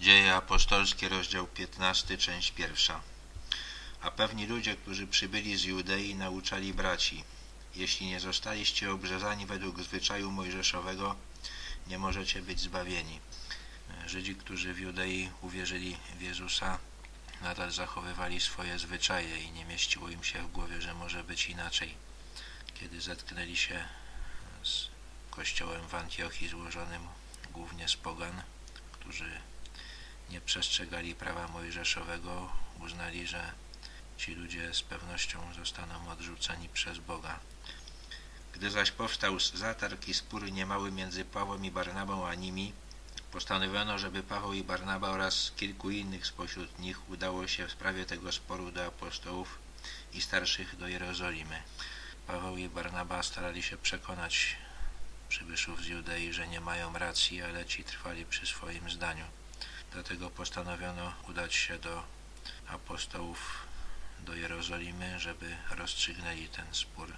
Dzieje apostolskie, rozdział 15, część pierwsza. A pewni ludzie, którzy przybyli z Judei, nauczali braci, jeśli nie zostaliście obrzezani według zwyczaju mojżeszowego, nie możecie być zbawieni. Żydzi, którzy w Judei uwierzyli w Jezusa, nadal zachowywali swoje zwyczaje i nie mieściło im się w głowie, że może być inaczej. Kiedy zetknęli się z kościołem w Antiochii złożonym głównie z pogan, którzy nie przestrzegali prawa mojżeszowego, uznali, że ci ludzie z pewnością zostaną odrzuceni przez Boga. Gdy zaś powstał zatarg i spór niemały między Pawłem i Barnabą a nimi, postanowiono, żeby Paweł i Barnaba oraz kilku innych spośród nich udało się w sprawie tego sporu do apostołów i starszych do Jerozolimy. Paweł i Barnaba starali się przekonać przybyszów z Judei, że nie mają racji, ale ci trwali przy swoim zdaniu. Dlatego postanowiono udać się do apostołów do Jerozolimy, żeby rozstrzygnęli ten spór.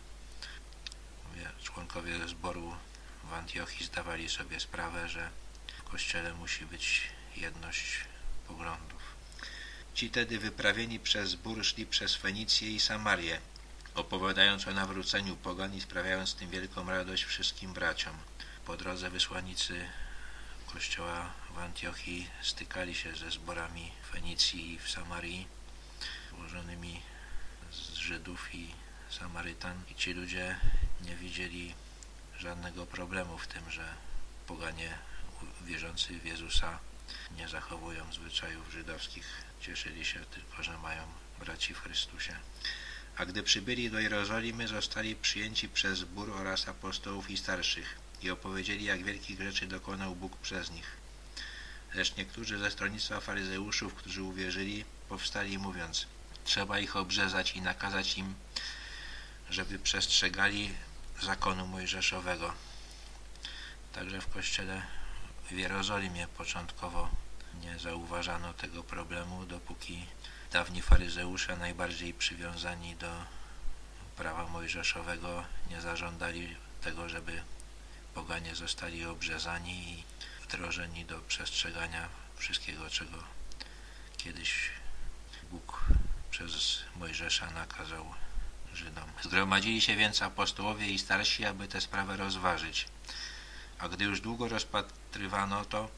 Członkowie zboru w Antiochii zdawali sobie sprawę, że w kościele musi być jedność poglądów. Ci tedy wyprawieni przez zbór szli przez Fenicję i Samarię, opowiadając o nawróceniu pogan i sprawiając tym wielką radość wszystkim braciom. Po drodze wysłannicy kościoła w Antiochii stykali się ze zborami Fenicji i w Samarii, złożonymi z Żydów i Samarytan i ci ludzie nie widzieli żadnego problemu w tym, że poganie wierzący w Jezusa nie zachowują zwyczajów żydowskich. Cieszyli się tylko, że mają braci w Chrystusie. A gdy przybyli do Jerozolimy, zostali przyjęci przez zbór oraz apostołów i starszych i opowiedzieli, jak wielkich rzeczy dokonał Bóg przez nich. Lecz niektórzy ze stronnictwa faryzeuszów, którzy uwierzyli, powstali mówiąc, trzeba ich obrzezać i nakazać im, żeby przestrzegali zakonu mojżeszowego. Także w kościele w Jerozolimie początkowo nie zauważano tego problemu, dopóki dawni faryzeusze, najbardziej przywiązani do prawa mojżeszowego, nie zażądali tego, żeby poganie zostali obrzezani i wdrożeni do przestrzegania wszystkiego, czego kiedyś Bóg przez Mojżesza nakazał Żydom. Zgromadzili się więc apostołowie i starsi, aby tę sprawę rozważyć. A gdy już długo rozpatrywano to,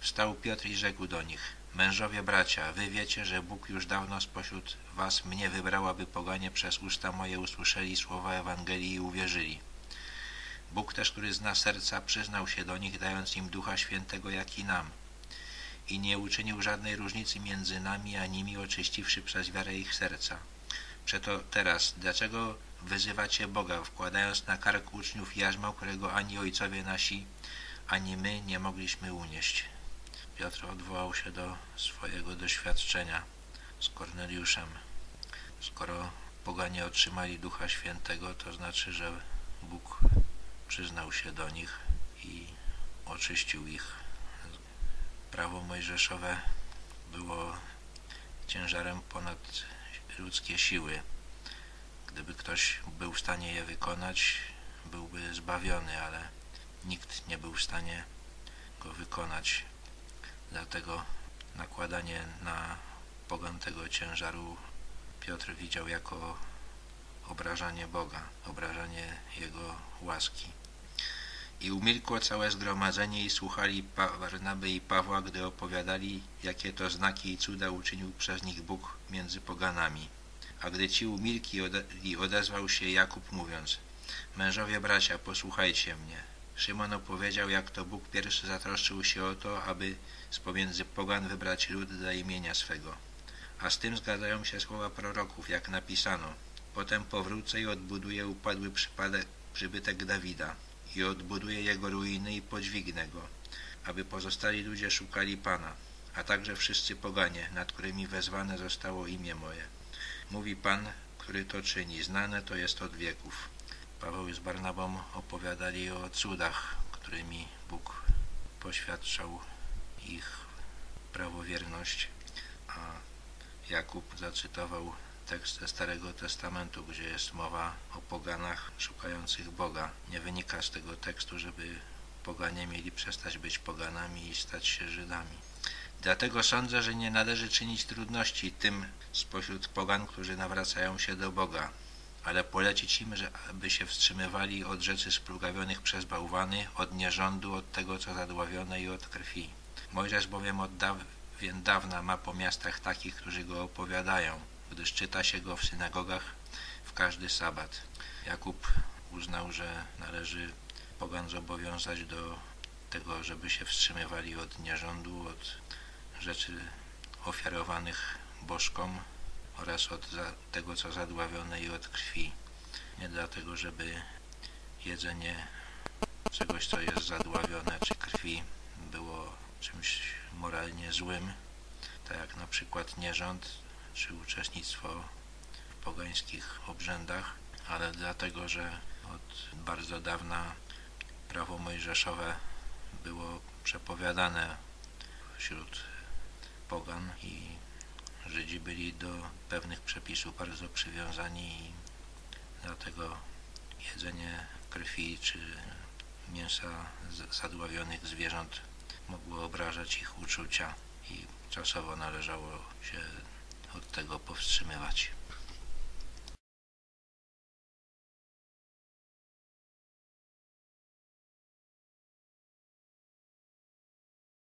wstał Piotr i rzekł do nich Mężowie bracia, wy wiecie, że Bóg już dawno spośród was mnie wybrał, aby poganie przez usta moje usłyszeli słowa Ewangelii i uwierzyli. Bóg też, który zna serca, przyznał się do nich, dając im Ducha Świętego, jak i nam. I nie uczynił żadnej różnicy między nami a nimi, oczyściwszy przez wiarę ich serca. Przeto teraz, dlaczego wyzywacie Boga, wkładając na kark uczniów jarzma, którego ani ojcowie nasi, ani my nie mogliśmy unieść? Piotr odwołał się do swojego doświadczenia z Korneliuszem. Skoro poganie otrzymali Ducha Świętego, to znaczy, że Bóg przyznał się do nich i oczyścił ich. Prawo mojżeszowe było ciężarem ponad ludzkie siły. Gdyby ktoś był w stanie je wykonać, byłby zbawiony, ale nikt nie był w stanie go wykonać. Dlatego nakładanie na pogan tego ciężaru Piotr widział jako obrażanie Boga, obrażanie Jego łaski. I umilkło całe zgromadzenie i słuchali Barnaby i Pawła, gdy opowiadali, jakie to znaki i cuda uczynił przez nich Bóg między poganami. A gdy ci umilkli, odezwał się Jakub mówiąc, Mężowie bracia, posłuchajcie mnie. Szymon opowiedział, jak to Bóg pierwszy zatroszczył się o to, aby z pomiędzy pogan wybrać lud dla imienia swego. A z tym zgadzają się słowa proroków, jak napisano. Potem powrócę i odbuduję upadły przypadek, przybytek Dawida i odbuduję jego ruiny i podźwignę go, aby pozostali ludzie szukali Pana, a także wszyscy poganie, nad którymi wezwane zostało imię moje. Mówi Pan, który to czyni, znane to jest od wieków. Paweł z Barnabą opowiadali o cudach, którymi Bóg poświadczał ich prawowierność, a Jakub zacytował tekst ze Starego Testamentu, gdzie jest mowa o poganach szukających Boga. Nie wynika z tego tekstu, żeby poganie mieli przestać być poganami i stać się Żydami. Dlatego sądzę, że nie należy czynić trudności tym spośród pogan, którzy nawracają się do Boga, ale polecić im, że aby się wstrzymywali od rzeczy splugawionych przez bałwany, od nierządu, od tego, co zadławione i od krwi. Mojżesz bowiem od dawien dawna ma po miastach takich, którzy go opowiadają, gdyż czyta się go w synagogach w każdy sabat. Jakub uznał, że należy pogan zobowiązać do tego, żeby się wstrzymywali od nierządu, od rzeczy ofiarowanych bożkom oraz od tego, co zadławione i od krwi. Nie dlatego, żeby jedzenie czegoś, co jest zadławione, czy krwi było czymś moralnie złym, tak jak na przykład nierząd, czy uczestnictwo w pogańskich obrzędach, ale dlatego, że od bardzo dawna prawo mojżeszowe było przepowiadane wśród pogan i Żydzi byli do pewnych przepisów bardzo przywiązani i dlatego jedzenie krwi czy mięsa zadławionych zwierząt mogło obrażać ich uczucia i czasowo należało się od tego powstrzymywać.